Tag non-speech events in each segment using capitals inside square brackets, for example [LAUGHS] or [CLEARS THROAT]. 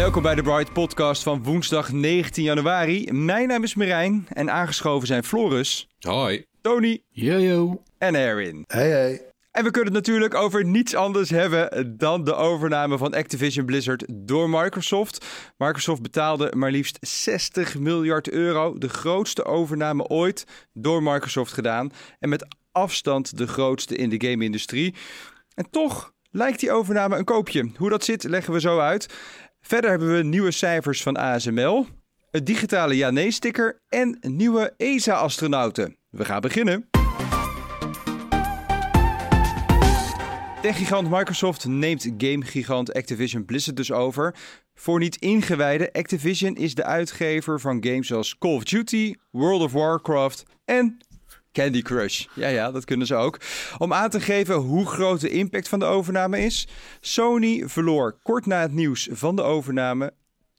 Welkom bij de Bright Podcast van woensdag 19 januari. Mijn naam is Marijn en aangeschoven zijn Floris, Hoi. Tony Yo, en Erin. Hey, hey. En we kunnen het natuurlijk over niets anders hebben dan de overname van Activision Blizzard door Microsoft. Microsoft betaalde maar liefst 60 miljard euro, de grootste overname ooit door Microsoft gedaan. En met afstand de grootste in de game-industrie. En toch lijkt die overname een koopje. Hoe dat zit, leggen we zo uit. Verder hebben we nieuwe cijfers van ASML, een digitale ja-nee-sticker en nieuwe ESA-astronauten. We gaan beginnen. Techgigant Microsoft neemt gamegigant Activision Blizzard dus over. Voor niet ingewijden, Activision is de uitgever van games zoals Call of Duty, World of Warcraft en Candy Crush. Ja, ja, dat kunnen ze ook. Om aan te geven hoe groot de impact van de overname is. Sony verloor kort na het nieuws van de overname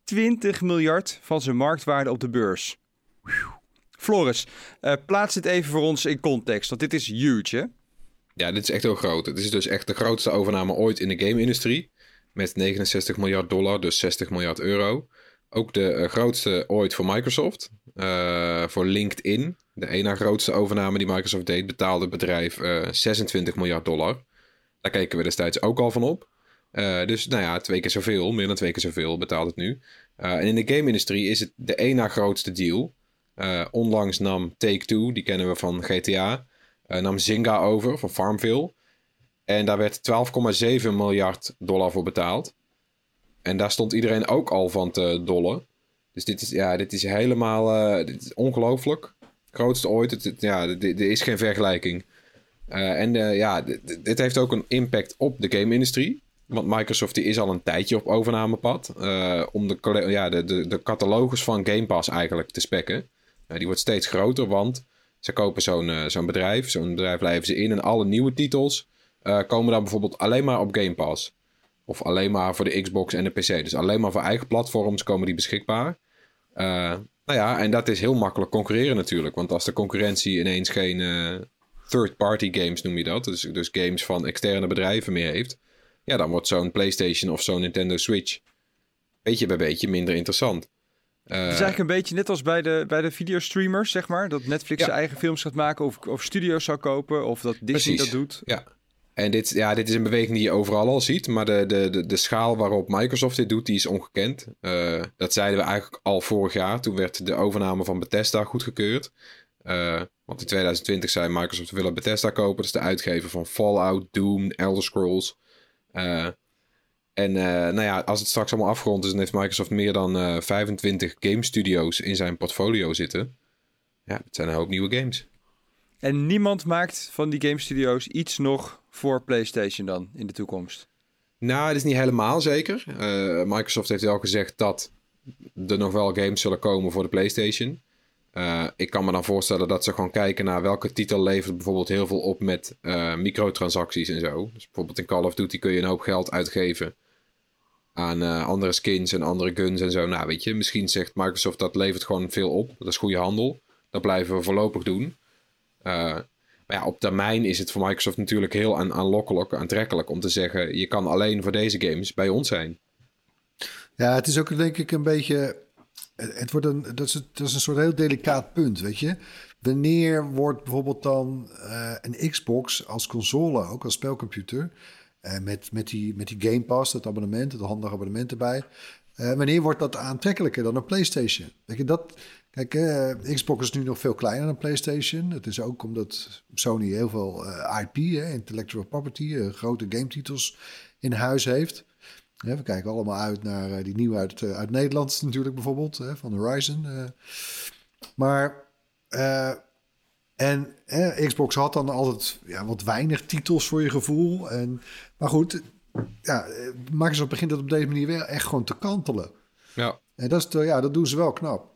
20 miljard van zijn marktwaarde op de beurs. Floris, eh, plaats dit even voor ons in context, want dit is huge? Ja, dit is echt heel groot. Het is dus echt de grootste overname ooit in de game-industrie. Met 69 miljard dollar, dus 60 miljard euro. Ook de eh, grootste ooit voor Microsoft. Eh, voor LinkedIn, de ene grootste overname die Microsoft deed, betaalde het bedrijf eh, 26 miljard dollar. Daar keken we destijds ook al van op. Eh, dus nou ja, twee keer zoveel, meer dan twee keer zoveel betaalt het nu. Eh, en in de game-industrie is het de ene grootste deal. Eh, onlangs nam Take-Two, die kennen we van GTA, eh, nam Zynga over van Farmville. En daar werd 12,7 miljard dollar voor betaald. En daar stond iedereen ook al van te dollen. Dus dit is, ja, dit is helemaal is ongelooflijk. Grootste ooit. Het, ja, er is geen vergelijking. Eh, en eh, ja, dit, heeft ook een impact op de game-industrie. Want Microsoft die is al een tijdje op overnamepad. om de, ja, de, de, catalogus van Game Pass eigenlijk te spekken. Die wordt steeds groter, want ze kopen zo'n zo'n bedrijf. Zo'n bedrijf blijven ze in. En alle nieuwe titels komen dan bijvoorbeeld alleen maar op Game Pass. Of alleen maar voor de Xbox en de PC. Dus alleen maar voor eigen platforms komen die beschikbaar. Eh, nou ja, en dat is heel makkelijk concurreren natuurlijk. Want als de concurrentie ineens geen eh, third-party games, noem je dat. Dus, dus games van externe bedrijven meer heeft. Ja, dan wordt zo'n PlayStation of zo'n Nintendo Switch beetje bij beetje minder interessant. Eh, Het is eigenlijk een beetje net als bij de, bij de videostreamers, zeg maar. Dat Netflix Ja. zijn eigen films gaat maken of, of studio's zou kopen. Of dat Disney Precies. dat doet. Ja. En dit, ja, dit is een beweging die je overal al ziet. Maar de, de, de, de schaal waarop Microsoft dit doet, die is ongekend. Eh, dat zeiden we eigenlijk al vorig jaar. Toen werd de overname van Bethesda goedgekeurd. Eh, want in 2020 zei Microsoft, we willen Bethesda kopen. Dat is de uitgever van Fallout, Doom, Elder Scrolls. Eh, en nou ja, als het straks allemaal afgerond is, dan heeft Microsoft meer dan eh 25 game studios in zijn portfolio zitten. Ja, het zijn een hoop nieuwe games. En niemand maakt van die game studio's iets nog voor PlayStation dan in de toekomst. Nou, dat is niet helemaal zeker. Eh, Microsoft heeft wel gezegd dat er nog wel games zullen komen voor de PlayStation. Eh, ik kan me dan voorstellen dat ze gewoon kijken naar welke titel levert bijvoorbeeld heel veel op met eh, microtransacties en zo. Dus bijvoorbeeld in Call of Duty kun je een hoop geld uitgeven aan andere skins en andere guns en zo. Nou, weet je, misschien zegt Microsoft dat levert gewoon veel op. Dat is goede handel. Dat blijven we voorlopig doen. Eh, maar ja, op termijn is het voor Microsoft natuurlijk heel aan, aanlokkelijk, aantrekkelijk om te zeggen: je kan alleen voor deze games bij ons zijn. Ja, het is ook denk ik een beetje. Het wordt een, dat, is, dat is een soort heel delicaat punt, weet je. wanneer wordt bijvoorbeeld dan eh, een Xbox als console ook, als spelcomputer, eh, met, met, die, met die Game Pass, dat abonnement, het handige abonnement erbij, wanneer wordt dat aantrekkelijker dan een PlayStation? Weet je, dat, kijk, eh, Xbox is nu nog veel kleiner dan PlayStation. Het is ook omdat Sony heel veel eh, IP, hè, intellectual property, eh, grote gametitels in huis heeft. Ja, we kijken allemaal uit naar die nieuwe uit, uit Nederland [LAUGHS] natuurlijk bijvoorbeeld, hè, van Horizon. maar, en Xbox had dan altijd ja, wat weinig titels voor je gevoel. En, maar goed, ja, Microsoft begint dat op deze manier wel echt gewoon te kantelen. Ja. En dat, is de- ja, dat doen ze wel knap.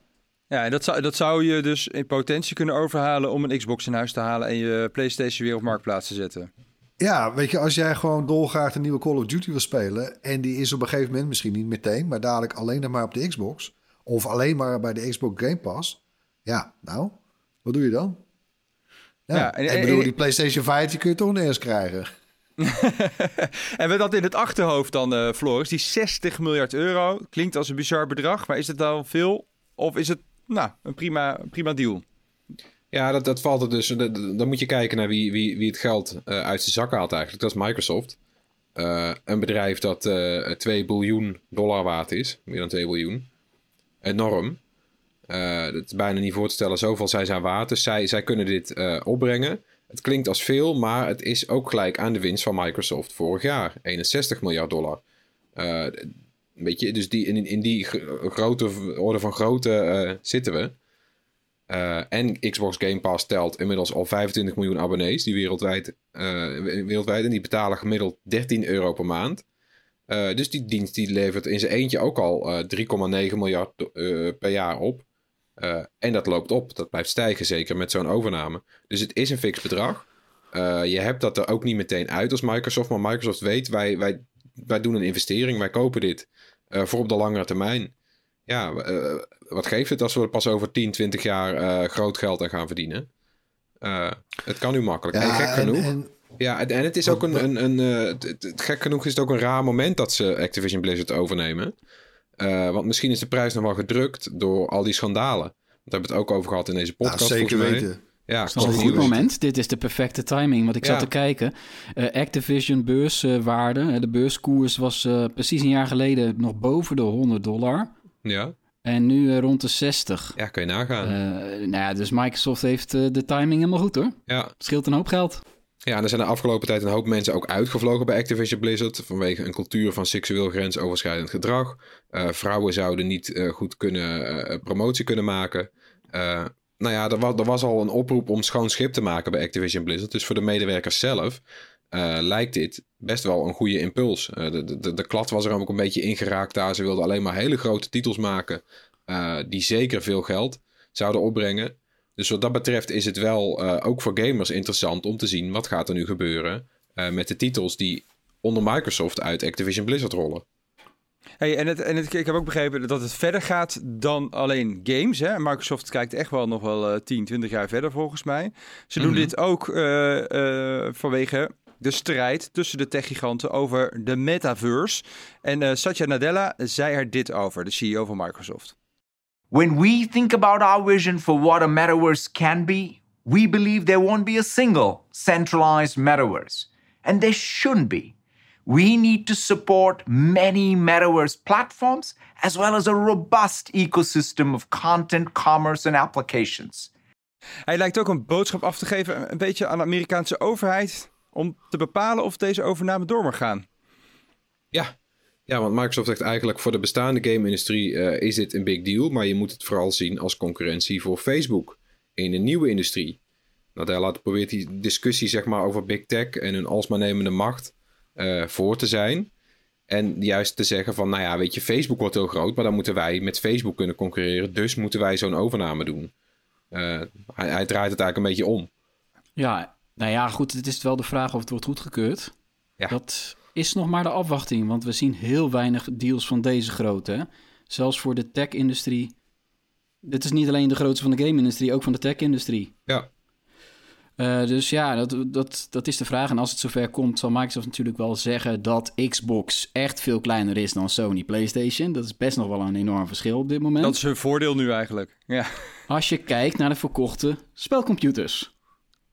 Ja, en dat zou, dat zou je dus in potentie kunnen overhalen om een Xbox in huis te halen en je PlayStation weer op marktplaats te zetten. Ja, weet je, als jij gewoon dolgraag een nieuwe Call of Duty wil spelen... en die is op een gegeven moment, misschien niet meteen... maar dadelijk alleen nog maar op de Xbox... of alleen maar bij de Xbox Game Pass... ja, nou, wat doe je dan? Ja, Ja, en- ik en- bedoel, en- die PlayStation 5 die kun je toch niet eens krijgen. [LAUGHS] En met dat in het achterhoofd dan, eh Floris, die 60 miljard euro. Klinkt als een bizar bedrag, maar is het dan veel? Of is het nou, een prima, prima deal? Ja, dat, dat valt er dus. Dan moet je kijken naar wie, wie, wie het geld eh, uit zijn zak haalt eigenlijk. Dat is Microsoft. Eh, een bedrijf dat eh 2 biljoen dollar waard is. Meer dan 2 biljoen. Enorm. Dat is bijna niet voor te stellen. Zoveel zijn zij waard. Dus zij, zij kunnen dit opbrengen. Het klinkt als veel, maar het is ook gelijk aan de winst van Microsoft vorig jaar. 61 miljard dollar. Weet je, dus die, in, in die gro- grote orde van grootte eh, zitten we. Eh, en Xbox Game Pass telt inmiddels al 25 miljoen abonnees die wereldwijd, eh, wereldwijd en die betalen gemiddeld 13 euro per maand. Dus die dienst die levert in zijn eentje ook al eh 3,9 miljard per jaar op. En dat loopt op. Dat blijft stijgen, zeker met zo'n overname. Dus het is een fix bedrag. Je hebt dat er ook niet meteen uit als Microsoft. Maar Microsoft weet, wij, wij, wij doen een investering. Wij kopen dit eh, voor op de langere termijn. Ja, eh, wat geeft het als we pas over 10, 20 jaar eh, groot geld aan gaan verdienen? Het kan nu makkelijk. en gek en, genoeg. en Ja, en en het is ook een, een, een het- gek genoeg is het ook een raar moment dat ze Activision Blizzard overnemen. Want misschien is de prijs nog wel gedrukt door al die schandalen. Daar hebben we het ook over gehad in deze ja, podcast. zeker volgens mij. weten. Ja, Dat is een goed moment. Dit is de perfecte timing. Want ik zat te kijken. Eh, Activision beurswaarde. eh, de beurskoers was eh, precies een jaar geleden nog boven de 100 dollar. Ja, En nu rond de 60. ja, kun je nagaan. Nou ja, dus Microsoft heeft de timing helemaal goed hoor. ja. Scheelt een hoop geld. ja, en er zijn de afgelopen tijd een hoop mensen ook uitgevlogen bij Activision Blizzard. Vanwege een cultuur van seksueel grensoverschrijdend gedrag. Vrouwen zouden niet goed kunnen, promotie kunnen maken. Eh, nou ja, er was, er was al een oproep om schoon schip te maken bij Activision Blizzard. Dus voor de medewerkers zelf eh, lijkt dit best wel een goede impuls. Eh, de, de, de, klad was er ook een beetje ingeraakt daar. Ze wilden alleen maar hele grote titels maken. eh, die zeker veel geld zouden opbrengen. Dus wat dat betreft is het wel ook voor gamers interessant om te zien wat gaat er nu gebeuren met de titels die onder Microsoft uit Activision Blizzard rollen. Hey, en het, en het, ik heb ook begrepen dat het verder gaat dan alleen games. Hè? Microsoft kijkt echt wel nog wel eh 10, 20 jaar verder volgens mij. Ze doen Mhm. dit ook eh, eh, vanwege de strijd tussen de techgiganten over de metaverse. En eh, Satya Nadella zei er dit over, de CEO van Microsoft. When we think about our vision for what a metaverse can be, we believe there won't be a single centralized metaverse. And there shouldn't be. We need to support many metaverse platforms as well as a robust ecosystem of content, commerce, and applications. Hij lijkt ook een boodschap af te geven, een beetje aan de Amerikaanse overheid, om te bepalen of deze overname door mag gaan. Ja. ja, want Microsoft zegt eigenlijk voor de bestaande game-industrie eh, is dit een big deal. Maar je moet het vooral zien als concurrentie voor Facebook in een nieuwe industrie. Nadella probeert die discussie zeg maar, over big tech en hun alsmaar nemende macht eh, voor te zijn. En juist te zeggen van, nou ja, weet je, Facebook wordt heel groot, maar dan moeten wij met Facebook kunnen concurreren. Dus moeten wij zo'n overname doen. Eh, hij, hij draait het eigenlijk een beetje om. Ja, nou ja, goed. Het is wel de vraag of het wordt goedgekeurd. Ja. Dat is nog maar de afwachting. Want we zien heel weinig deals van deze grootte. Hè? Zelfs voor de tech-industrie. Dit is niet alleen de grootste van de game-industrie, ook van de tech-industrie. Ja, Eh, dus ja, dat, dat, dat is de vraag. En als het zover komt, zal Microsoft natuurlijk wel zeggen dat Xbox echt veel kleiner is dan Sony PlayStation. Dat is best nog wel een enorm verschil op dit moment. Dat is hun voordeel nu eigenlijk. Ja. Als je kijkt naar de verkochte spelcomputers.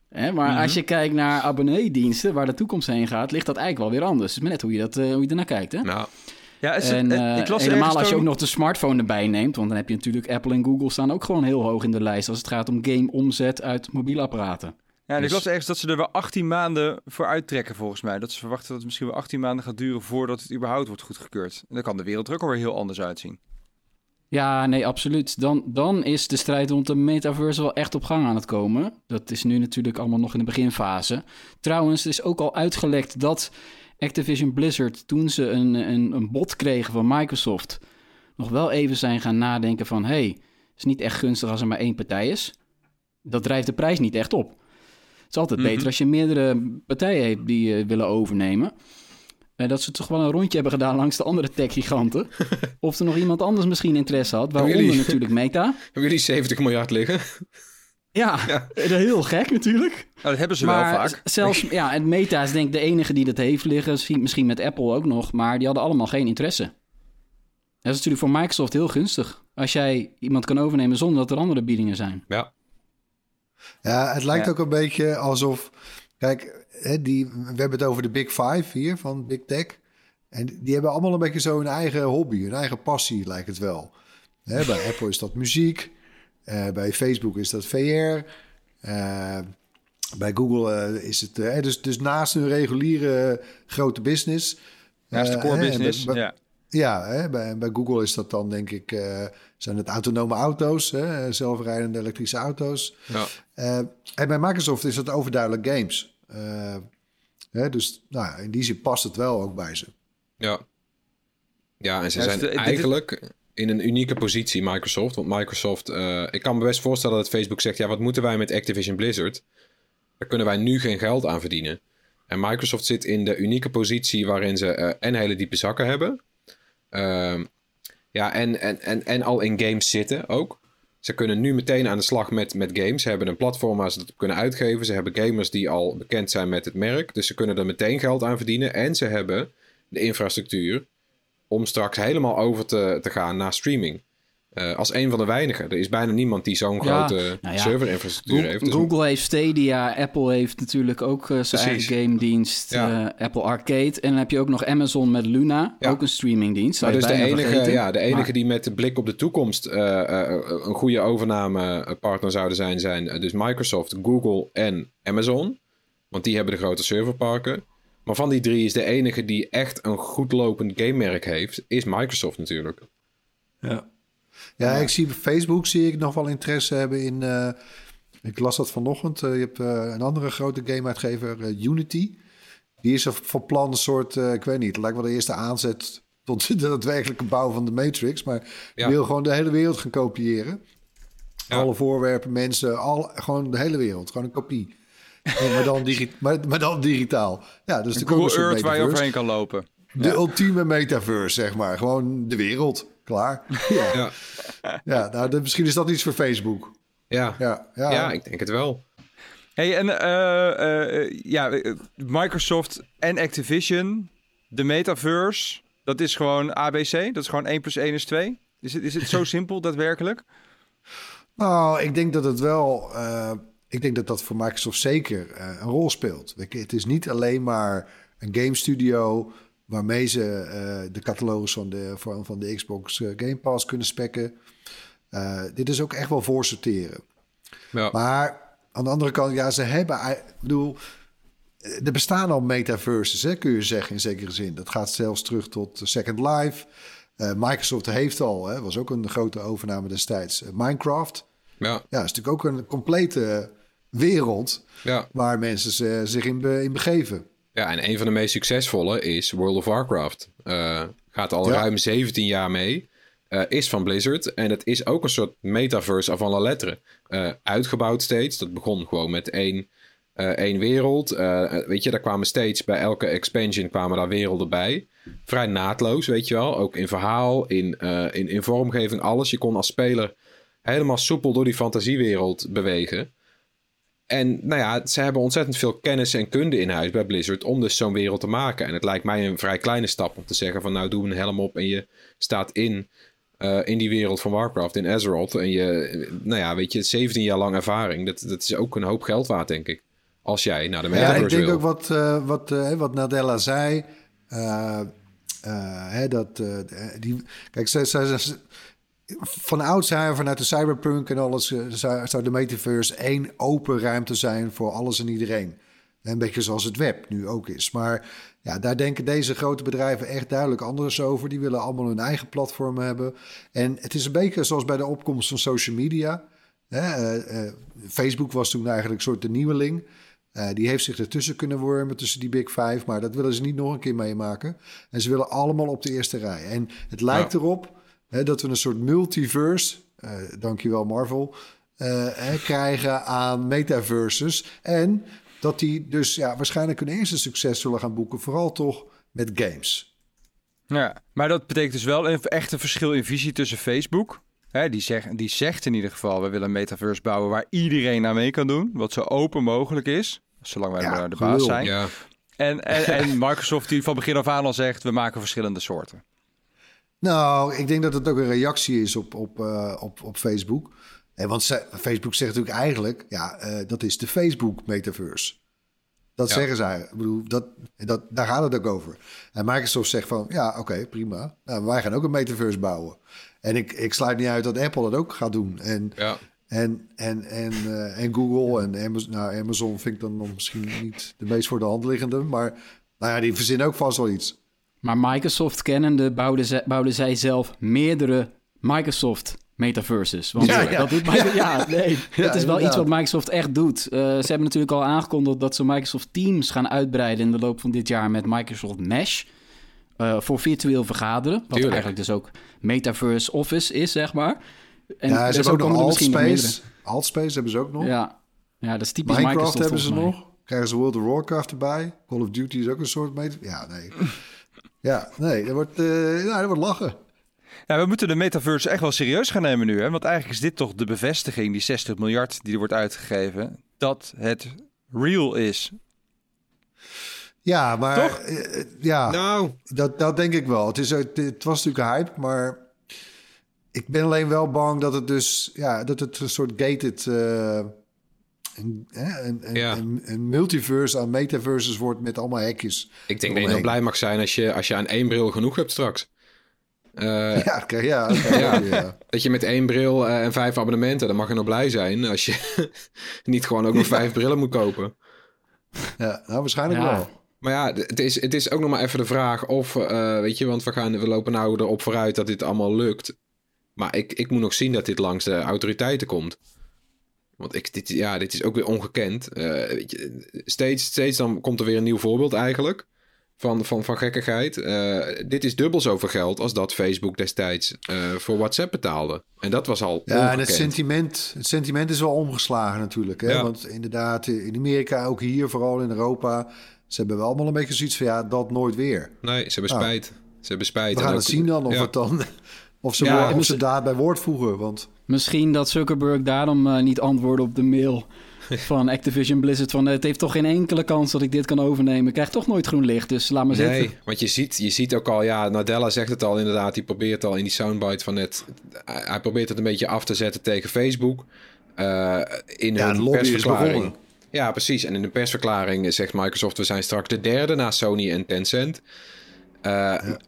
Hè, maar als je kijkt naar abonneediensten, waar de toekomst heen gaat, ligt dat eigenlijk wel weer anders. Het is maar net hoe je, dat, eh, hoe je ernaar kijkt. Hè? Nou, Ja, het En eh, ik las helemaal als je ook nog de smartphone erbij neemt. Want dan heb je natuurlijk Apple en Google staan ook gewoon heel hoog in de lijst als het gaat om game omzet uit mobiele apparaten. Ja, en ik Dus- las ergens dat ze er wel 18 maanden voor uittrekken volgens mij. Dat ze verwachten dat het misschien wel 18 maanden gaat duren voordat het überhaupt wordt goedgekeurd. En dan kan de wereld er ook alweer heel anders uitzien. Ja, nee, absoluut. Dan, dan is de strijd rond de metaverse wel echt op gang aan het komen. Dat is nu natuurlijk allemaal nog in de beginfase. Trouwens, er is ook al uitgelekt dat Activision Blizzard, toen ze een, een, een bod kregen van Microsoft, nog wel even zijn gaan nadenken van... hey, het is niet echt gunstig als er maar één partij is. Dat drijft de prijs niet echt op. Het is altijd Mhm. beter als je meerdere partijen hebt die eh, willen overnemen. Eh, dat ze toch wel een rondje hebben gedaan langs de andere tech-giganten. [LAUGHS] of er nog iemand anders misschien interesse had. Waaronder jullie- natuurlijk Meta. [LAUGHS] hebben jullie 70 miljard liggen? Ja, [LAUGHS] heel gek natuurlijk. Nou, dat hebben ze maar wel vaak. zelfs, ja, en Meta is denk ik de enige die dat heeft liggen. Misschien met Apple ook nog. Maar die hadden allemaal geen interesse. Dat is natuurlijk voor Microsoft heel gunstig. Als jij iemand kan overnemen zonder dat er andere biedingen zijn. Ja. Ja, het lijkt Ja. ook een beetje alsof... Kijk, hè, die, we hebben het over de Big Five hier van Big Tech. En die hebben allemaal een beetje zo hun eigen hobby, hun eigen passie lijkt het wel. Hè, bij [LAUGHS] Apple is dat muziek. eh, bij Facebook is dat VR. eh, bij Google eh, is het... dus, dus naast hun reguliere grote business... Naast de core business, bij- ja. Ja, hè, bij, bij Google is dat dan denk ik, eh, zijn het autonome auto's, hè, zelfrijdende elektrische auto's. Ja. Eh, en bij Microsoft is dat overduidelijk games. Eh, hè, dus nou, in die zin past het wel ook bij ze. Ja. Ja, en ze Ja, dus zijn dit- eigenlijk in een unieke positie, Microsoft. Want Microsoft, eh, ik kan me best voorstellen dat Facebook zegt: ja, wat moeten wij met Activision Blizzard? Daar kunnen wij nu geen geld aan verdienen. En Microsoft zit in de unieke positie waarin ze eh, en hele diepe zakken hebben. Ehm, ja, en, en, en, en al in games zitten ook. Ze kunnen nu meteen aan de slag met, met games. Ze hebben een platform waar ze dat op kunnen uitgeven. Ze hebben gamers die al bekend zijn met het merk. Dus ze kunnen er meteen geld aan verdienen. En ze hebben de infrastructuur om straks helemaal over te, te gaan naar streaming. Eh, als een van de weinigen. Er is bijna niemand die zo'n Ja, grote nou ja. serverinfrastructuur heeft. Dus Google heeft Stadia, Apple heeft natuurlijk ook eh, zijn Precies. eigen game dienst, Ja. eh, Apple Arcade. En dan heb je ook nog Amazon met Luna, Ja. ook een streamingdienst. Maar dus de enige, vergeten. ja, de enige Maar- die met de blik op de toekomst eh, eh, een goede overnamepartner zouden zijn, zijn dus Microsoft, Google en Amazon. Want die hebben de grote serverparken. Maar van die drie is de enige die echt een goed lopend gamemerk heeft, is Microsoft natuurlijk. Ja. Ja, ik zie op Facebook zie ik nog wel interesse hebben in. eh, ik las dat vanochtend. eh, je hebt eh, een andere grote gameuitgever, eh, Unity. Die is er van plan een soort, ik weet niet, het lijkt wel de eerste aanzet tot [LAUGHS] de daadwerkelijke bouw van de Matrix. Maar Ja. wil gewoon de hele wereld gaan kopiëren. Ja. Alle voorwerpen, mensen, al, gewoon de hele wereld. Gewoon een kopie. En, maar, dan digi [LAUGHS] maar, maar dan digitaal. Ja, dus een Google Earth waar je overheen kan lopen. De ultieme metaverse, zeg maar. Gewoon de wereld. Klaar. [LAUGHS] Ja, Ja, ja nou, de- misschien is dat iets voor Facebook. ja. Ja, ja. ja ik denk het wel. Hey, en eh, eh, ja, eh, Microsoft en Activision, de metaverse, dat is gewoon ABC. Dat is gewoon 1 plus 1 is 2. Is het, is het zo [LAUGHS] simpel daadwerkelijk? Nou, ik denk dat het wel. eh, ik denk dat dat voor Microsoft zeker eh, een rol speelt. Het is niet alleen maar een game studio waarmee ze eh, de catalogus van de, van, van de Xbox eh, Game Pass kunnen spekken. Eh, dit is ook echt wel voorsorteren. Ja. Maar aan de andere kant, ja, ze hebben. Ik bedoel, er bestaan al metaverses, hè, kun je zeggen in zekere zin. Dat gaat zelfs terug tot Second Life. Microsoft heeft al, hè, was ook een grote overname destijds, Minecraft. Ja, Ja, dat is natuurlijk ook een complete wereld ja. waar mensen zich in, be- in begeven. Ja, en een van de meest succesvolle is World of Warcraft. Eh, gaat al Ja. ruim 17 jaar mee. Eh, is van Blizzard. En het is ook een soort metaverse af alle letteren. Eh, uitgebouwd steeds. Dat begon gewoon met één, één wereld. Weet je, daar kwamen steeds bij elke expansion kwamen daar werelden bij. Vrij naadloos, weet je wel. Ook in verhaal, in, in, in vormgeving, alles. Je kon als speler helemaal soepel door die fantasiewereld bewegen. En nou ja, ze hebben ontzettend veel kennis en kunde in huis bij Blizzard om dus zo'n wereld te maken. En het lijkt mij een vrij kleine stap om te zeggen van nou doe een helm op en je staat in, eh, in die wereld van Warcraft, in Azeroth. En je, nou ja, weet je, 17 jaar lang ervaring. Dat, dat is ook een hoop geld waard, denk ik. Als jij naar de Ja, metaverse ik denk wil. ook wat, eh, wat, eh, wat Nadella zei. hè, dat, die, kijk, ze, ze- van oudsher, vanuit de cyberpunk en alles, eh, zou, zou de metaverse één open ruimte zijn voor alles en iedereen. Een beetje zoals het web nu ook is. Maar ja, daar denken deze grote bedrijven echt duidelijk anders over. Die willen allemaal hun eigen platform hebben. En het is een beetje zoals bij de opkomst van social media. Eh, eh, Facebook was toen eigenlijk een soort de nieuweling. Die heeft zich ertussen kunnen wormen tussen die Big Five. Maar dat willen ze niet nog een keer meemaken. En ze willen allemaal op de eerste rij. En het lijkt Ja. erop hè, dat we een soort multiverse, eh dankjewel Marvel, eh, hè, krijgen aan metaverses. En dat die dus ja, waarschijnlijk hun eerste succes zullen gaan boeken. Vooral toch met games. Ja, maar dat betekent dus wel een, echt een verschil in visie tussen Facebook. Hè, die, zegt, die zegt in ieder geval, we willen een metaverse bouwen waar iedereen aan mee kan doen. Wat zo open mogelijk is, zolang wij Ja, maar de gelul. baas zijn. Ja, En, en, en Microsoft die van begin af aan al zegt, we maken verschillende soorten. Nou, ik denk dat het ook een reactie is op, op, eh, op, op Facebook. En want ze- Facebook zegt natuurlijk eigenlijk, ja, eh, dat is de Facebook-metaverse. Dat Ja. zeggen zij. Ik bedoel, dat, dat, daar gaat het ook over. En Microsoft zegt van, ja, oké, prima. Nou, wij gaan ook een metaverse bouwen. En ik, ik sluit niet uit dat Apple dat ook gaat doen. En, ja. en, en, en, eh, en Google en Amazon, nou, Amazon vind ik dan nog misschien niet de meest voor de hand liggende. Maar nou ja, die verzinnen ook vast wel iets. Maar Microsoft kennende bouwden, ze, bouwden zij zelf meerdere Microsoft metaverses. Want Ja, ja. dat doet Microsoft, [LAUGHS] ja, nee, dat is wel iets wat Microsoft echt doet. Eh, ze hebben natuurlijk al aangekondigd dat ze Microsoft Teams gaan uitbreiden in de loop van dit jaar met Microsoft Mesh. eh, voor virtueel vergaderen. Wat Tuurlijk. eigenlijk dus ook Metaverse Office is, zeg maar. En ja, ze dus hebben ook nog Altspace. Altspace hebben ze ook nog. Ja. ja, dat is typisch Minecraft Microsoft hebben ze mij. nog. Krijgen ze World of Warcraft erbij. Call of Duty is ook een soort meta. Ja, nee. Ja, nee, dat wordt, nou, dat wordt lachen. Ja, we moeten de metaverse echt wel serieus gaan nemen nu. Hè? Want eigenlijk is dit toch de bevestiging, die 60 miljard die er wordt uitgegeven, dat het real is. Ja, maar Toch? eh, eh, ja, Nou, dat, dat denk ik wel. Het, is, het, het was natuurlijk een hype, maar ik ben alleen wel bang dat het dus ja, dat het een soort gated eh, een, een, een, Ja. een, een multiverse aan metaverses wordt met allemaal hekjes. ik denk dat je nog blij mag zijn als je, als je aan één bril genoeg hebt straks. Eh, Ja, ja, [LAUGHS] Ja. ja. Dat je met één bril eh, en vijf abonnementen, dan mag je nog blij zijn als je [LAUGHS] niet gewoon ook nog vijf brillen moet kopen. ja nou, waarschijnlijk Ja. wel. Maar ja, het is, het is ook nog maar even de vraag of, eh, weet je, want we, gaan, we lopen nou erop vooruit dat dit allemaal lukt. Maar ik, ik moet nog zien dat dit langs de autoriteiten komt. Want ik, dit, ja, dit is ook weer ongekend. Eh, weet je, steeds, steeds dan komt er weer een nieuw voorbeeld eigenlijk van, van, van gekkigheid. Eh, dit is dubbel zoveel geld als dat Facebook destijds eh, voor WhatsApp betaalde. En dat was al Ja, en het sentiment, het sentiment is wel omgeslagen natuurlijk. Hè? Ja. Want inderdaad, in Amerika, ook hier, vooral in Europa... ze hebben wel allemaal een beetje zoiets van... ja, dat nooit weer. Nee, ze hebben Ah. spijt. Ze hebben spijt. We gaan ook- het zien dan of, ja. het dan, of, ze, Ja, of ze daad bij woord voegen. Want Misschien dat Zuckerberg daarom eh, niet antwoordde op de mail [LAUGHS] van Activision Blizzard. Van het heeft toch geen enkele kans dat ik dit kan overnemen. Ik krijg toch nooit groen licht, dus laat maar zitten. Nee, want je ziet, je ziet ook al, ja, Nadella zegt het al inderdaad. Die probeert al in die soundbite van net. Hij probeert het een beetje af te zetten tegen Facebook. Eh, in Ja, hun persverklaring. Ja, precies. En in de persverklaring zegt Microsoft: we zijn straks de derde na Sony en Tencent. Eh,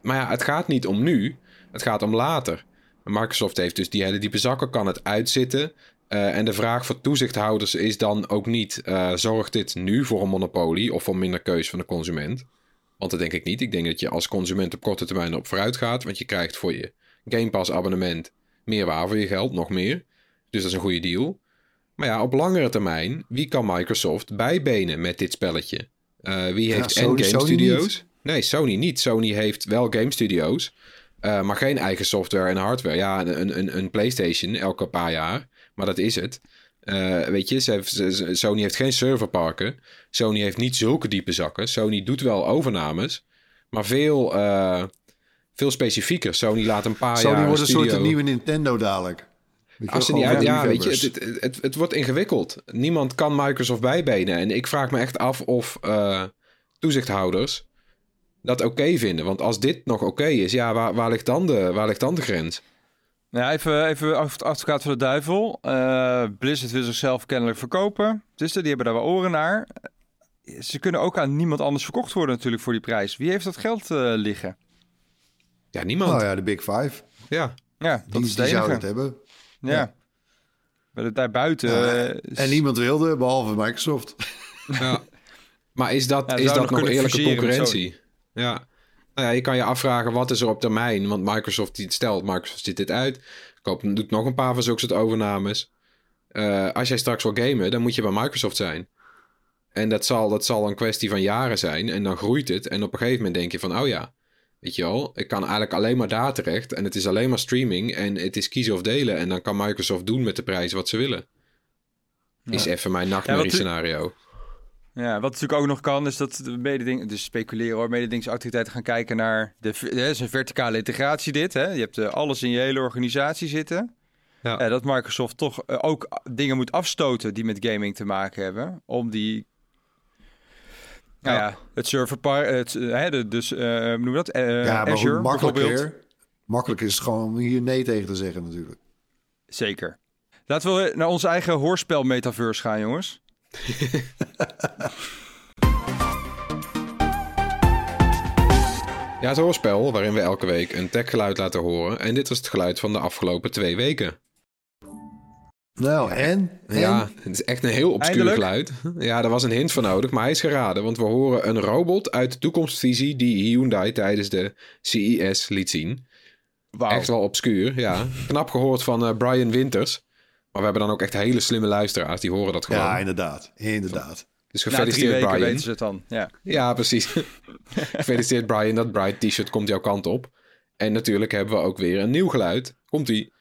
Maar ja, het gaat niet om nu. Het gaat om later. Microsoft heeft dus die hele diepe zakken, kan het uitzitten. Eh, en de vraag voor toezichthouders is dan ook niet: eh, zorgt dit nu voor een monopolie of voor minder keus van de consument? Want dat denk ik niet. Ik denk dat je als consument op korte termijn op vooruit gaat. Want je krijgt voor je Game Pass abonnement meer waar voor je geld, nog meer. Dus dat is een goede deal. Maar ja, op langere termijn, wie kan Microsoft bijbenen met dit spelletje? Eh, wie heeft en Game Sony Studios? niet. Nee, Sony niet. Sony heeft wel Game Studios, eh, maar geen eigen software en hardware. Ja, een, een, een PlayStation elke paar jaar, maar dat is het. Eh, weet je, ze ze- Sony heeft geen serverparken. Sony heeft niet zulke diepe zakken. Sony doet wel overnames, maar veel, eh, veel specifieker. Sony laat een paar Sony jaar wordt een soort nieuwe Nintendo dadelijk. Als ze niet uit, ja, weet je, het, het, het, het wordt ingewikkeld. Niemand kan Microsoft bijbenen. En ik vraag me echt af of toezichthouders dat oké vinden. Want als dit nog oké is, ja, waar, waar, ligt dan de, waar ligt dan de grens? Nou, even, even advocaat van de duivel. Eh, Blizzard wil zichzelf kennelijk verkopen. Dus die hebben daar wel oren naar. Ze kunnen ook aan niemand anders verkocht worden natuurlijk voor die prijs. Wie heeft dat geld eh, liggen? Ja, niemand. Nou ja, de Big Five. Ja. Ja, dat Die, is de die zouden enige. het hebben. Ja. Ja. Maar daarbuiten... Eh, is- En niemand wilde, behalve Microsoft. Ja. Maar is dat, Ja, is zou dat nog eerlijke concurrentie? Ja. Nou ja, je kan je afvragen wat is er op termijn. Want Microsoft, die stelt, Microsoft zit dit uit. Koopt, doet nog een paar van zulke soort overnames. Eh, als jij straks wil gamen, dan moet je bij Microsoft zijn. En dat zal, dat zal een kwestie van jaren zijn. En dan groeit het. En op een gegeven moment denk je van, oh ja, weet je wel, ik kan eigenlijk alleen maar daar terecht. En het is alleen maar streaming. En het is kiezen of delen. En dan kan Microsoft doen met de prijs wat ze willen. Is even mijn nachtmerrie scenario. Ja, wat natuurlijk ook nog kan, is dat de mededing, dus speculeren hoor, mededingingsautoriteiten gaan kijken naar de, het is een verticale integratie dit. Hè? Je hebt eh, alles in je hele organisatie zitten. Ja. Eh, dat Microsoft toch eh, ook dingen moet afstoten die met gaming te maken hebben, om die, nou ja, het serverpark, het, hè, de, dus, hoe noem je dat? Ja, maar Azure makkelijker. Makkelijk is het gewoon om hier nee tegen te zeggen natuurlijk. Zeker. Laten we naar onze eigen hoorspel metaverse gaan, jongens. [LAUGHS] Ja, het hoorspel waarin we elke week een techgeluid laten horen. En dit was het geluid van de afgelopen twee weken. Nou, en? en? Ja, het is echt een heel obscuur Eindelijk? geluid. Ja, daar was een hint voor nodig, maar hij is geraden. Want we horen een robot uit de toekomstvisie die Hyundai tijdens de CES liet zien. Echt wel obscuur, ja. Knap gehoord van eh, Brian Winters. Maar we hebben dan ook echt hele slimme luisteraars, die horen dat gewoon. Ja, inderdaad. Inderdaad. Dus Na drie gefeliciteerd weken Brian. weten ze het dan. Ja. Ja, precies. [LAUGHS] Gefeliciteerd Brian, dat Bright t-shirt komt jouw kant op. En natuurlijk hebben we ook weer een nieuw geluid. Komt-ie.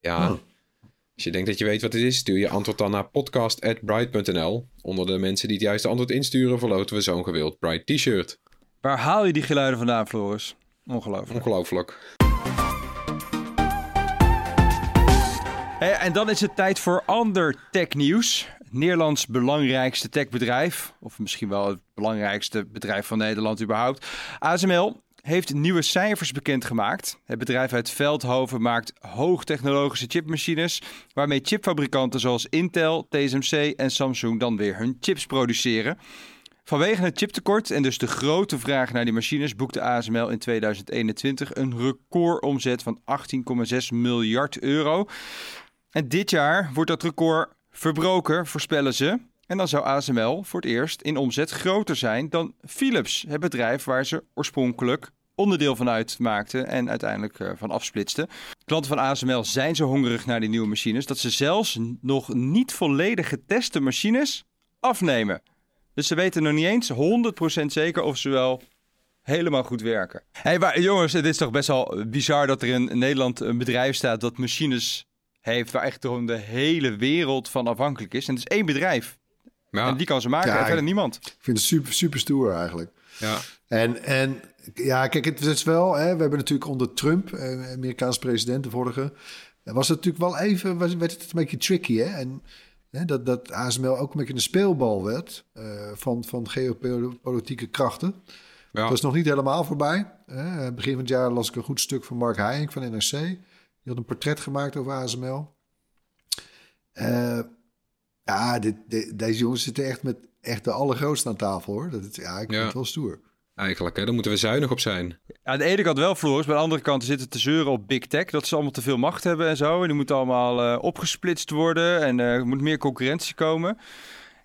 Ja, Oh. als je denkt dat je weet wat het is, stuur je antwoord dan naar podcast.bright.nl. Onder de mensen die het juiste antwoord insturen, verloten we zo'n gewild Bright t-shirt. Waar haal je die geluiden vandaan, Floris? Ongelooflijk. Ongelooflijk. En dan is het tijd voor ander technieuws. Nederlands belangrijkste techbedrijf, of misschien wel het belangrijkste bedrijf van Nederland überhaupt. ASML heeft nieuwe cijfers bekendgemaakt. Het bedrijf uit Veldhoven maakt hoogtechnologische chipmachines, waarmee chipfabrikanten zoals Intel, TSMC en Samsung dan weer hun chips produceren. Vanwege het chiptekort en dus de grote vraag naar die machines boekte ASML in 2021 een recordomzet van 18,6 miljard euro. En dit jaar wordt dat record verbroken, voorspellen ze. En dan zou ASML voor het eerst in omzet groter zijn dan Philips, het bedrijf waar ze oorspronkelijk onderdeel van uitmaakten en uiteindelijk eh, van afsplitsten. Klanten van ASML zijn zo hongerig naar die nieuwe machines dat ze zelfs nog niet volledig geteste machines afnemen. Dus ze weten nog niet eens 100% zeker of ze wel helemaal goed werken. Hey, jongens, het is toch best wel bizar dat er in Nederland een bedrijf staat dat machines heeft waar echt gewoon de hele wereld van afhankelijk is. En het is één bedrijf. Ja, En die kan ze maken Ja, en verder niemand. Ik vind het super, super stoer eigenlijk. ja. En, en ja, kijk, het is wel, hè, we hebben natuurlijk onder Trump, eh, Amerikaans president, de vorige, was het natuurlijk wel even, was, werd het een beetje tricky, hè? En hè, dat, dat ASML ook een beetje een speelbal werd eh, van, van geopolitieke krachten. ja. Dat is nog niet helemaal voorbij. hè. begin van het jaar las ik een goed stuk van Mark Heijink van NRC. Die had een portret gemaakt over ASML. Eh, ja, dit, dit- deze jongens zitten echt met echt de allergrootste aan tafel, hoor. Dat, het- ja, ik vind Ja. het wel stoer. Eigenlijk, hè, daar moeten we zuinig op zijn. Aan de ene kant wel, Floris. Bij de andere kant zitten te zeuren op big tech. Dat ze allemaal te veel macht hebben en zo. En die moeten allemaal eh, opgesplitst worden. En eh, er moet meer concurrentie komen.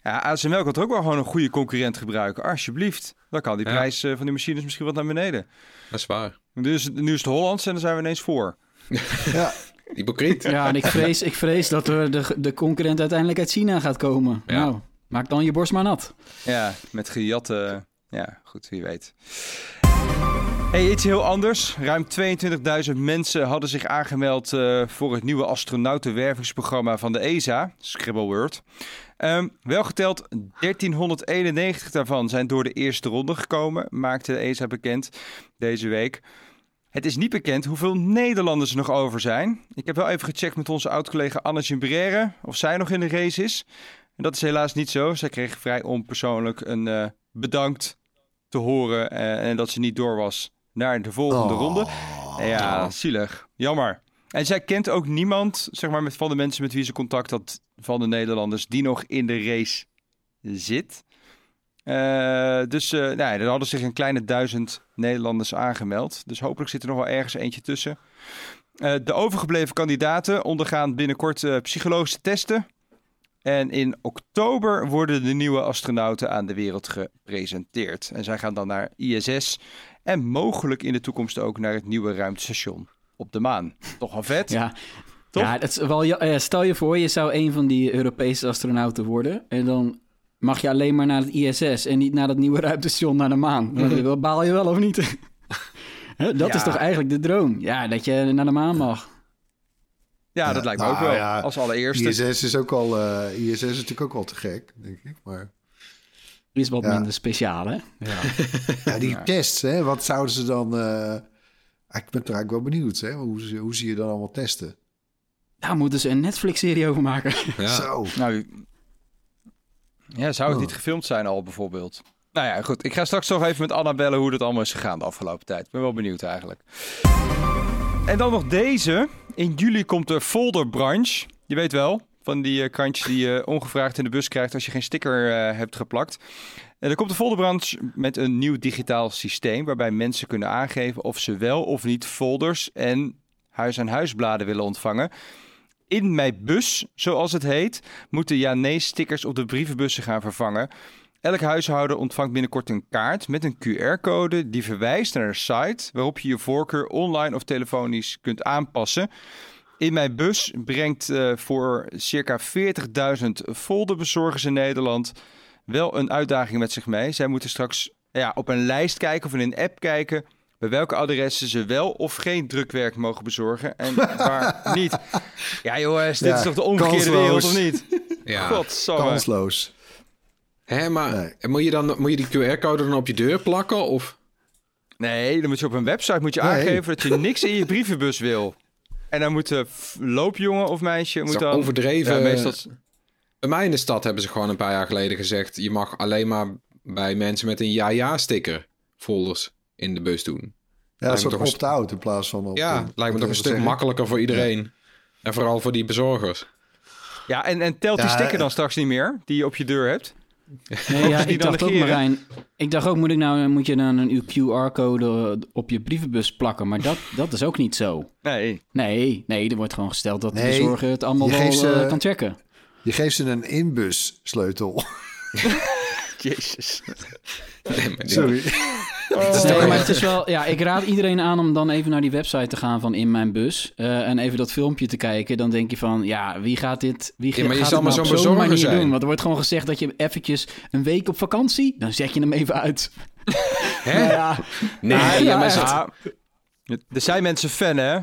Ja, ASML kan er ook wel gewoon een goede concurrent gebruiken. Alsjeblieft. Dan kan die Ja. prijs eh, van die machines misschien wat naar beneden. Dat is waar. Dus nu is het Hollands en dan zijn we ineens voor. [LAUGHS] Ja, Hypocriet. Ja, en ik vrees, ik vrees dat er de, de concurrent uiteindelijk uit China gaat komen. Ja. Nou, maak dan je borst maar nat. Ja, met gejatte... Ja, goed, wie weet. Hey, iets heel anders. Ruim 22.000 mensen hadden zich aangemeld eh, voor het nieuwe astronautenwervingsprogramma van de ESA, Scribble World. Ehm, wel geteld, 1391 daarvan zijn door de eerste ronde gekomen, maakte de ESA bekend deze week. Het is niet bekend hoeveel Nederlanders er nog over zijn. Ik heb wel even gecheckt met onze oud-collega Anne Gimbrere of zij nog in de race is. En dat is helaas niet zo. Zij kreeg vrij onpersoonlijk een eh, bedankt te horen eh, en dat ze niet door was naar de volgende Oh. ronde. Ja, zielig. Jammer. En zij kent ook niemand, zeg maar, met, van de mensen met wie ze contact had van de Nederlanders, die nog in de race zit. Eh, dus eh nou, er hadden zich een kleine duizend Nederlanders aangemeld. Dus hopelijk zit er nog wel ergens eentje tussen. Eh, de overgebleven kandidaten ondergaan binnenkort psychologische testen. En in oktober worden de nieuwe astronauten aan de wereld gepresenteerd. En zij gaan dan naar ISS en mogelijk in de toekomst ook naar het nieuwe ruimtestation op de maan. Toch wel vet? [LAUGHS] Ja, Toch? ja dat is wel, stel je voor, je zou een van die Europese astronauten worden. En dan mag je alleen maar naar het ISS en niet naar dat nieuwe ruimtestation naar de maan. [LAUGHS] Dan baal je wel of niet? [LAUGHS] Hè, dat Ja. is toch eigenlijk de droom? Ja, dat je naar de maan mag. Ja, dat lijkt me ook nou wel. ja, als allereerste. ISS is ook al, eh, ISS is natuurlijk ook al te gek, denk ik. Maar Is wat Ja. minder speciaal, hè? Ja. ja, die tests, hè, wat zouden ze dan... eh, ik ben er eigenlijk wel benieuwd, hè? Hoe, ze- hoe zie je dan allemaal testen? Daar moeten ze een Netflix-serie over maken. Ja. Zo. Nou, ja, zou het Oh. niet gefilmd zijn al bijvoorbeeld? Nou ja, goed. Ik ga straks toch even met Anna bellen hoe dat allemaal is gegaan de afgelopen tijd. Ik ben wel benieuwd eigenlijk. En dan nog deze. In juli komt de folderbranche. Je weet wel, van die eh, krantjes die je ongevraagd in de bus krijgt als je geen sticker eh, hebt geplakt. En er komt de folderbranche met een nieuw digitaal systeem waarbij mensen kunnen aangeven of ze wel of niet folders en huis-aan-huisbladen willen ontvangen. In mijn bus, zoals het heet, moeten ja-nee-stickers op de brievenbussen gaan vervangen. Elk huishouden ontvangt binnenkort een kaart met een QR-code die verwijst naar een site waarop je je voorkeur online of telefonisch kunt aanpassen. In mijn bus brengt eh, voor circa 40.000 folderbezorgers in Nederland wel een uitdaging met zich mee. Zij moeten straks ja, op een lijst kijken of in een app kijken bij welke adressen ze wel of geen drukwerk mogen bezorgen en [LAUGHS] waar niet. Ja jongens, dit Ja, is toch de omgekeerde kansloos. wereld of niet? Ja. Godsamme. Kansloos. Hè, maar Nee. moet, je dan, moet je die QR-code dan op je deur plakken? Of? Nee, dan moet je op een website moet je Nee. aangeven dat je niks in je brievenbus wil. En dan moet de loopjongen of meisje Dat moet dan... overdreven. Ja, meestal... Bij mij in de stad hebben ze gewoon een paar jaar geleden gezegd... je mag alleen maar bij mensen met een ja-ja-sticker folders in de bus doen. Ja, een soort opt-out in plaats van... Op, ja, lijkt me toch een stuk zeggen. makkelijker voor iedereen. En vooral voor die bezorgers. Ja, en, en telt die Ja, sticker dan eh. straks niet meer, die je op je deur hebt? Nee, ja, ik dacht ook? Marijn. Ik dacht ook, moet, ik nou, moet je dan een QR-code op je brievenbus plakken? Maar dat, [LAUGHS] dat is ook niet zo. Nee. Nee, nee, er wordt gewoon gesteld dat de bezorger het allemaal wel ze- eh, kan checken. Je geeft ze een inbus sleutel. [LAUGHS] Jezus. Nee, maar [LAUGHS] die- Sorry. Nee, maar het is wel... Ja, ik raad iedereen aan om dan even naar die website te gaan van In Mijn Bus. eh, en even dat filmpje te kijken. Dan denk je van, ja, wie gaat dit... Wie Ja, maar je gaat zal dit maar nou zo'n op zo'n bezorger manier zijn. doen? Want er wordt gewoon gezegd dat je eventjes een week op vakantie... Dan zet je hem even uit. [LAUGHS] Hè? Nou ja, Nee, Ja, ja, maar echt. ze- Ja, er zijn mensen fan, hè?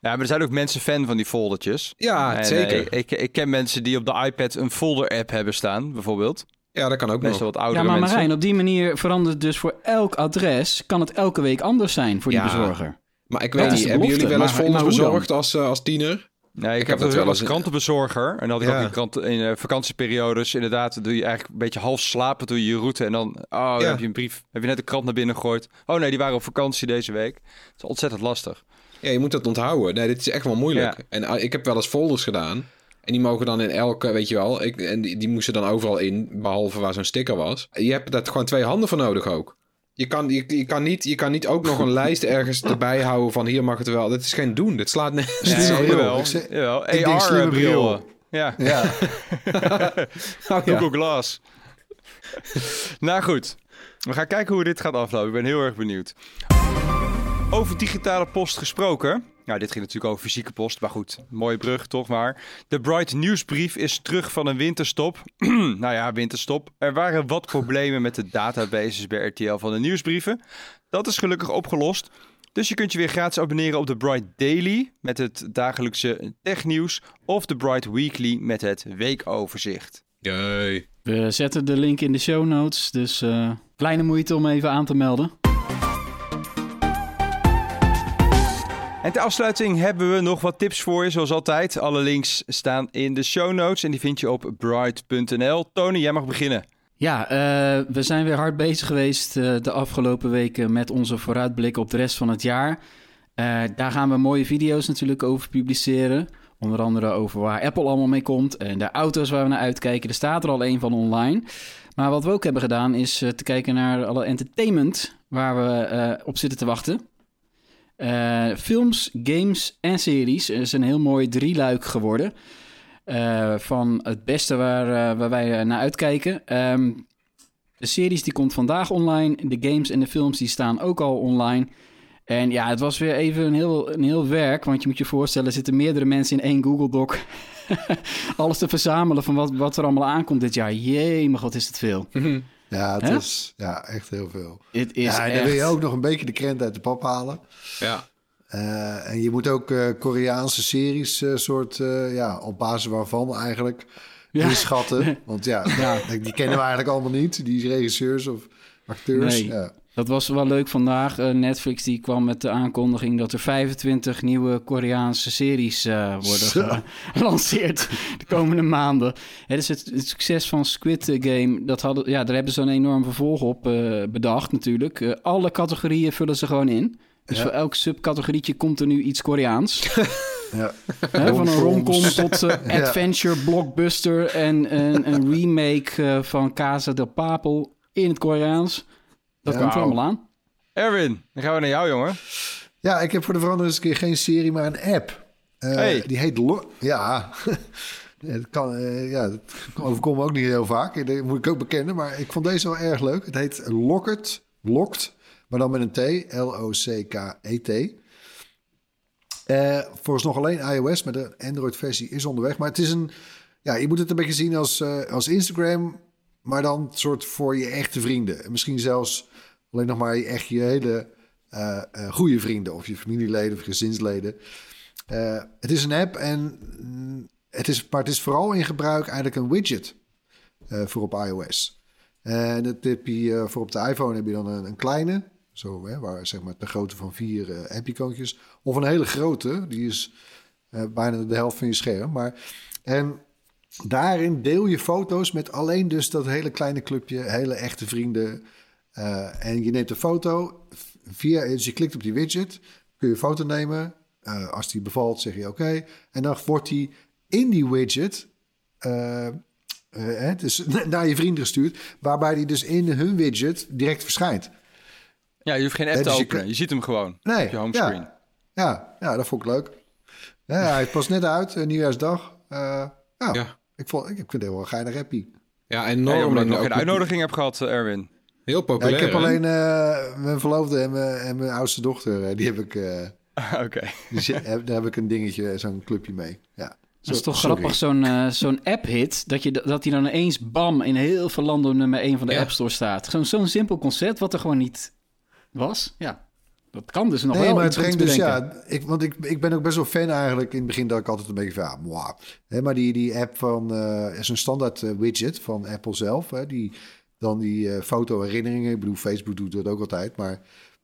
Ja, maar er zijn ook mensen fan van die foldertjes. Ja, En, zeker. eh, ik, ik ken mensen die op de iPad een folder-app hebben staan, bijvoorbeeld. Ja, dat kan ook Meestal nog. wat oudere ja, maar mensen. Marijn, op die manier verandert het dus voor elk adres... kan het elke week anders zijn voor die Ja. bezorger. Maar ik weet is niet, de hebben jullie wel eens maar- folders maar hoe dan? bezorgd als, eh, als tiener? Nee, ik, heb heb dat wel wel als eens- krantenbezorger. En dan had ik Ja. ook in, kranten, in eh, vakantieperiodes. Inderdaad, doe je eigenlijk een beetje half slapen, doe je je route. En dan, oh, dan Ja. heb je een brief. Heb je net de krant naar binnen gegooid. Oh nee, die waren op vakantie deze week. Het is ontzettend lastig. Ja, je moet dat onthouden. Nee, dit is echt wel moeilijk. Ja. En eh, ik heb wel eens folders gedaan. En die mogen dan in elke, weet je wel. Ik, en die, die moesten dan overal in, behalve waar zo'n sticker was. Je hebt daar gewoon twee handen voor nodig ook. Je kan, je, je, kan niet, je kan niet ook nog een [LAUGHS] lijst ergens erbij houden van hier mag het wel. Dat is geen doen. Dit slaat nergens. Nee, Nee, jawel. Ik jawel. AR bril. bril. Ja, Ja. [LAUGHS] Google Glass. [LAUGHS] nou goed, we gaan kijken hoe dit gaat aflopen. Ik ben heel erg benieuwd. Over digitale post gesproken. Nou, dit ging natuurlijk over fysieke post, maar goed, mooie brug toch maar. De Bright Nieuwsbrief is terug van een winterstop. [CLEARS THROAT] nou ja, winterstop. Er waren wat problemen met de databases bij RTL van de nieuwsbrieven. Dat is gelukkig opgelost. Dus je kunt je weer gratis abonneren op de Bright Daily met het dagelijkse technieuws of de Bright Weekly met het weekoverzicht. Jee. We zetten de link in de show notes, dus eh, kleine moeite om even aan te melden. En ter afsluiting hebben we nog wat tips voor je, zoals altijd. Alle links staan in de show notes en die vind je op bright.nl. Tony, jij mag beginnen. Ja, eh, we zijn weer hard bezig geweest eh, de afgelopen weken met onze vooruitblik op de rest van het jaar. Eh, daar gaan we mooie video's natuurlijk over publiceren. Onder andere over waar Apple allemaal mee komt en de auto's waar we naar uitkijken. Er staat er al een van online. Maar wat we ook hebben gedaan is te kijken naar alle entertainment waar we op zitten te wachten. Films, games en series. Is een heel mooi drieluik geworden. Uh, van het beste waar, uh, waar wij naar uitkijken. Um, de series die komt vandaag online. De games en de films die staan ook al online. En ja, het was weer even een heel, een heel werk. Want je moet je voorstellen, er zitten meerdere mensen in één Google Doc. [LAUGHS] Alles te verzamelen van wat, wat er allemaal aankomt dit jaar. Jee, maar god is het veel. Ja, het is ja, echt heel veel. Het is ja, en dan wil je ook nog een beetje de krent uit de pap halen. Ja. Uh, en je moet ook uh, Koreaanse series, uh, soort, ja, op basis waarvan eigenlijk Ja. inschatten. Want ja, Ja. die kennen we eigenlijk allemaal niet, die regisseurs of acteurs. Nee. Ja. Dat was wel leuk vandaag. Eh, Netflix die kwam met de aankondiging dat er 25 nieuwe Koreaanse series eh, worden Zo. gelanceerd de komende maanden. Het is het, het succes van Squid Game. Dat hadden, ja, daar hebben ze een enorm vervolg op eh, bedacht natuurlijk. Eh, alle categorieën vullen ze gewoon in. Dus Ja. voor elk subcategorietje komt er nu iets Koreaans. [LAUGHS] Ja. Van een romcom tot [LAUGHS] Ja. adventure, blockbuster en een, een remake eh, van Casa del Papel in het Koreaans. Dat Ja. komt er allemaal aan. Erwin, dan gaan we naar jou, jongen. ja, ik heb voor de verandering eens een keer geen serie, maar een app. Eh, Hey. Die heet... Lo ja... [LAUGHS] Het kan, eh, ja, dat overkomt me ook niet heel vaak. Dat moet ik ook bekennen. Maar ik vond deze wel erg leuk. Het heet Locked. Locked. Maar dan met een T. L-O-C-K-E-T. Eh volgens nog alleen iOS. Maar de Android-versie is onderweg. Maar het is een... Ja, je moet het een beetje zien als, eh, als Instagram. Maar dan soort voor je echte vrienden. En misschien zelfs alleen nog maar echt je hele eh eh, goede vrienden. Of je familieleden of gezinsleden. Eh, het is een app en mm, het is, maar het is vooral in gebruik eigenlijk een widget voor op iOS. En dat heb je, voor op de iPhone heb je dan een, een kleine, zo, hè, waar zeg maar de grootte van vier eh app-icoontjes. Of een hele grote, die is bijna de helft van je scherm. Maar, en daarin deel je foto's met alleen dus dat hele kleine clubje, hele echte vrienden. Eh, en je neemt een foto, via, dus je klikt op die widget, kun je een foto nemen. Eh, als die bevalt, zeg je oké. En dan wordt die in die widget hè, dus [LAUGHS] naar je vrienden gestuurd, waarbij die dus in hun widget direct verschijnt. Ja, je hoeft geen app te dus je openen. Je ziet hem gewoon Nee, op je homescreen. ja. Ja, ja, dat vond ik leuk. Ja, hij past net uit, nieuwjaarsdag. Ja, Ja. Ik, vond, ik, ik vind het heel geinig happy. Ja, enorm. omdat ik lang nog ook geen uitnodiging heb gehad, eh, Erwin. Heel Ja, populair. ik heb hè? alleen eh, mijn verloofde en mijn, en mijn oudste dochter, eh, die heb ik, eh, [LAUGHS] Oké. daar heb ik een dingetje, zo'n clubje mee. Ja. Dat is toch sorry. grappig, zo'n eh, zo'n app-hit, dat, je, dat die dan ineens bam in heel veel landen nummer 1 van de Ja. App Store staat. Zo'n zo'n simpel concept wat er gewoon niet was. Ja, dat kan dus nog nee, wel maar het brengt dus, ja, ik, want ik, ik ben ook best wel fan eigenlijk. In het begin dat ik altijd een beetje van, ja, maar die, die app van, eh is een standaard eh, widget van Apple zelf. Hè, die dan die eh, foto-herinneringen, ik bedoel, Facebook doet dat ook altijd, maar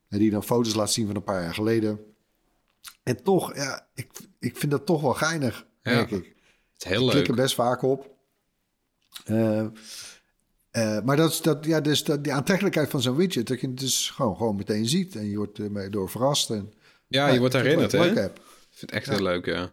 die dan foto's laat zien van een paar jaar geleden. En toch, ja, ik, ik vind dat toch wel geinig, Ja. merk ik. Het is heel Ik klik leuk. er best vaak op. Eh, maar dat is dat, ja, dus dat, die aantrekkelijkheid van zo'n widget, dat je het dus gewoon, gewoon meteen ziet en je wordt ermee door verrast. En, Ja, je wordt vind het herinnerd, hè? Ik vind het echt heel leuk, ja.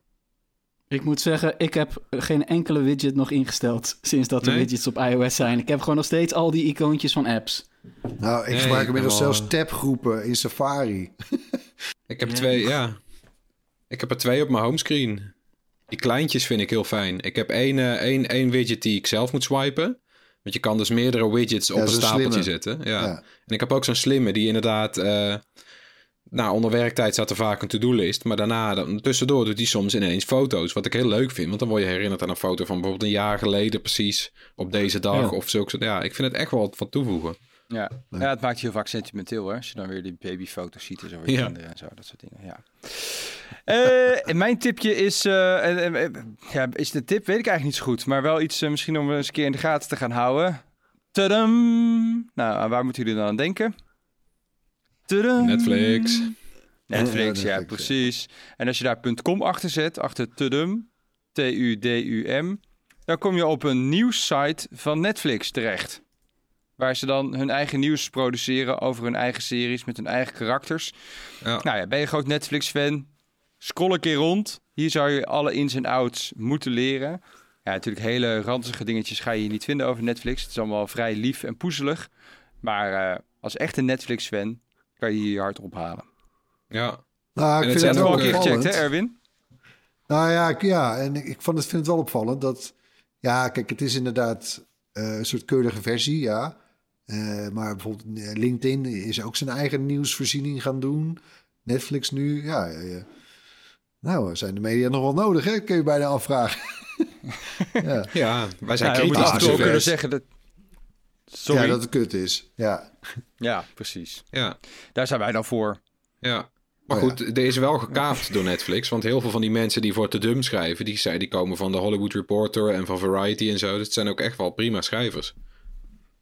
Ik moet zeggen, ik heb geen enkele widget nog ingesteld sinds dat er Nee? widgets op iOS zijn. Ik heb gewoon nog steeds al die icoontjes van apps. Nou, ik Nee, gebruik ik inmiddels zelfs tabgroepen in Safari. [LAUGHS] Ik heb twee, ja. Ik heb er twee op mijn homescreen. Die kleintjes vind ik heel fijn. Ik heb één, eh, één, één widget die ik zelf moet swipen. Want je kan dus meerdere widgets op een stapeltje slimme. zetten. Ja. Ja. En ik heb ook zo'n slimme die inderdaad... eh, nou, onder werktijd staat er vaak een to-do-list. Maar daarna, dan, tussendoor doet hij soms ineens foto's. Wat ik heel leuk vind. Want dan word je herinnerd aan een foto van bijvoorbeeld een jaar geleden precies. Op deze dag Ja. of zulke Ja, ik vind het echt wel wat van toevoegen. Ja. ja, het maakt je heel vaak sentimenteel, hè? Als je dan weer die babyfoto's ziet en zo. weer Ja. kinderen en zo, dat soort dingen, ja. Eh, en mijn tipje is... eh, eh, eh, ja, is de tip? Weet ik eigenlijk niet zo goed. Maar wel iets eh, misschien om eens een keer in de gaten te gaan houden. Tadam! Nou, aan waar moeten jullie dan aan denken? Tadam! Netflix. Netflix, Ja, ja, Netflix, precies. En als je daar .com achter zet, achter Tudum, T-U-D-U-M, dan kom je op een nieuwssite van Netflix terecht. Waar ze dan hun eigen nieuws produceren over hun eigen series met hun eigen karakters. Ja. Nou ja, ben je groot Netflix-fan? Scroll een keer rond. Hier zou je alle ins en outs moeten leren. Ja, natuurlijk hele ranzige dingetjes ga je hier niet vinden over Netflix. Het is allemaal vrij lief en poezelig. Maar eh, als echte Netflix-fan kan je hier je hart ophalen. Ja. Nou, ik het vind zijn het Heb je wel al een keer opvallend. gecheckt, hè, Erwin? Nou ja, ik- ja en ik, ik vond het, vind het wel opvallend dat... Ja, kijk, het is inderdaad eh, een soort keurige versie, ja. Eh, maar bijvoorbeeld eh, LinkedIn is ook zijn eigen nieuwsvoorziening gaan doen. Netflix nu, ja. eh, nou, zijn de media nog wel nodig, hè? Kun je bijna afvragen. [LAUGHS] ja. ja, wij zijn we moeten kritisch. af en toe ook dus, kunnen zeggen dat... Sorry. ja, Ja, dat het kut is. Ja, precies. Ja, Daar zijn wij dan voor. ja. Maar Oh, ja. goed, er is wel gekaapt door Netflix. Want heel veel van die mensen die voor te dum schrijven... die, zijn, die komen van de Hollywood Reporter en van Variety en zo. Dat zijn ook echt wel prima schrijvers.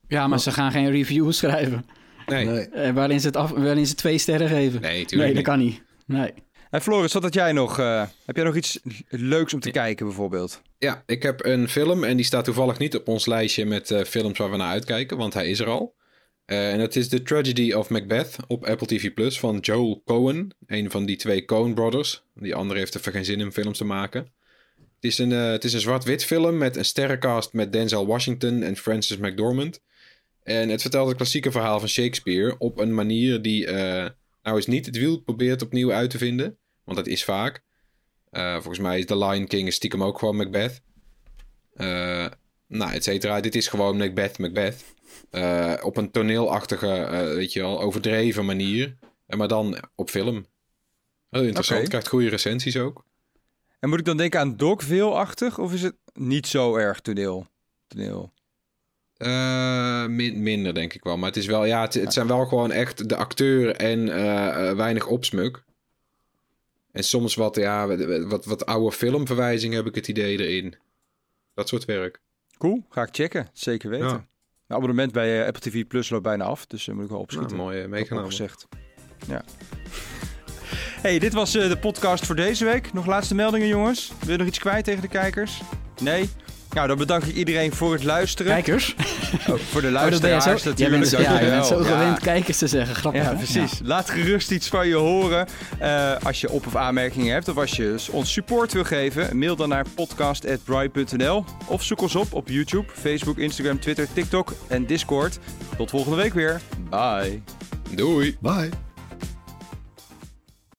Ja, maar ze gaan geen review [LAUGHS] schrijven. Nee, nee, nee. Eh, waarin, ze het af, waarin ze twee sterren geven. tuurlijk nee, dat niet. kan niet. Nee. En Floris, wat had jij nog? eh, heb jij nog iets leuks om te kijken bijvoorbeeld? Ja, ik heb een film en die staat toevallig niet op ons lijstje met eh, films waar we naar uitkijken, want hij is er al. Eh, en dat is The Tragedy of Macbeth op Apple TV Plus van Joel Cohen. Een van die twee Coen brothers. Die andere heeft even geen zin in films te maken. Het is een, eh, het is een zwart-wit film met een sterrencast met Denzel Washington en Frances McDormand. En het vertelt het klassieke verhaal van Shakespeare op een manier die eh, nou eens niet het wiel probeert opnieuw uit te vinden. Want dat is vaak. Eh, volgens mij is The Lion King stiekem ook gewoon Macbeth. Eh, nou, et cetera. Dit is gewoon Macbeth, Macbeth. Op een toneelachtige, weet je wel, overdreven manier. En maar dan op film. Heel interessant. Oké. Krijgt goede recensies ook. En moet ik dan denken aan Dogville-achtig? Of is het niet zo erg toneel? toneel? Eh, min- minder, denk ik wel. Maar het is wel, ja, het, het zijn wel gewoon echt de acteur en eh, eh, weinig opsmuk. En soms wat, ja, wat, wat, oude filmverwijzingen heb ik het idee erin. Dat soort werk. Cool, ga ik checken. Zeker weten. Ja. Mijn abonnement bij Apple TV Plus loopt bijna af, dus daar moet ik wel opschieten. Nou, mooi meegenomen. gezegd. Ja. [LAUGHS] Hey, dit was de podcast voor deze week. Nog laatste meldingen, jongens. Wil je nog iets kwijt tegen de kijkers? Nee? Nou, dan bedank ik iedereen voor het luisteren. Kijkers? [LAUGHS] Oh, voor de Oh, dat luisteraars zo, jij natuurlijk. bent, ja, je bent zo. Ja. gewend kijkers te zeggen. Grappig, Ja, hè? precies. Laat gerust iets van je horen. Eh, als je op- of aanmerkingen hebt of als je ons support wil geven, mail dan naar podcast.bright.nl of zoek ons op op YouTube, Facebook, Instagram, Twitter, TikTok en Discord. Tot volgende week weer. Bye. Doei! Bye.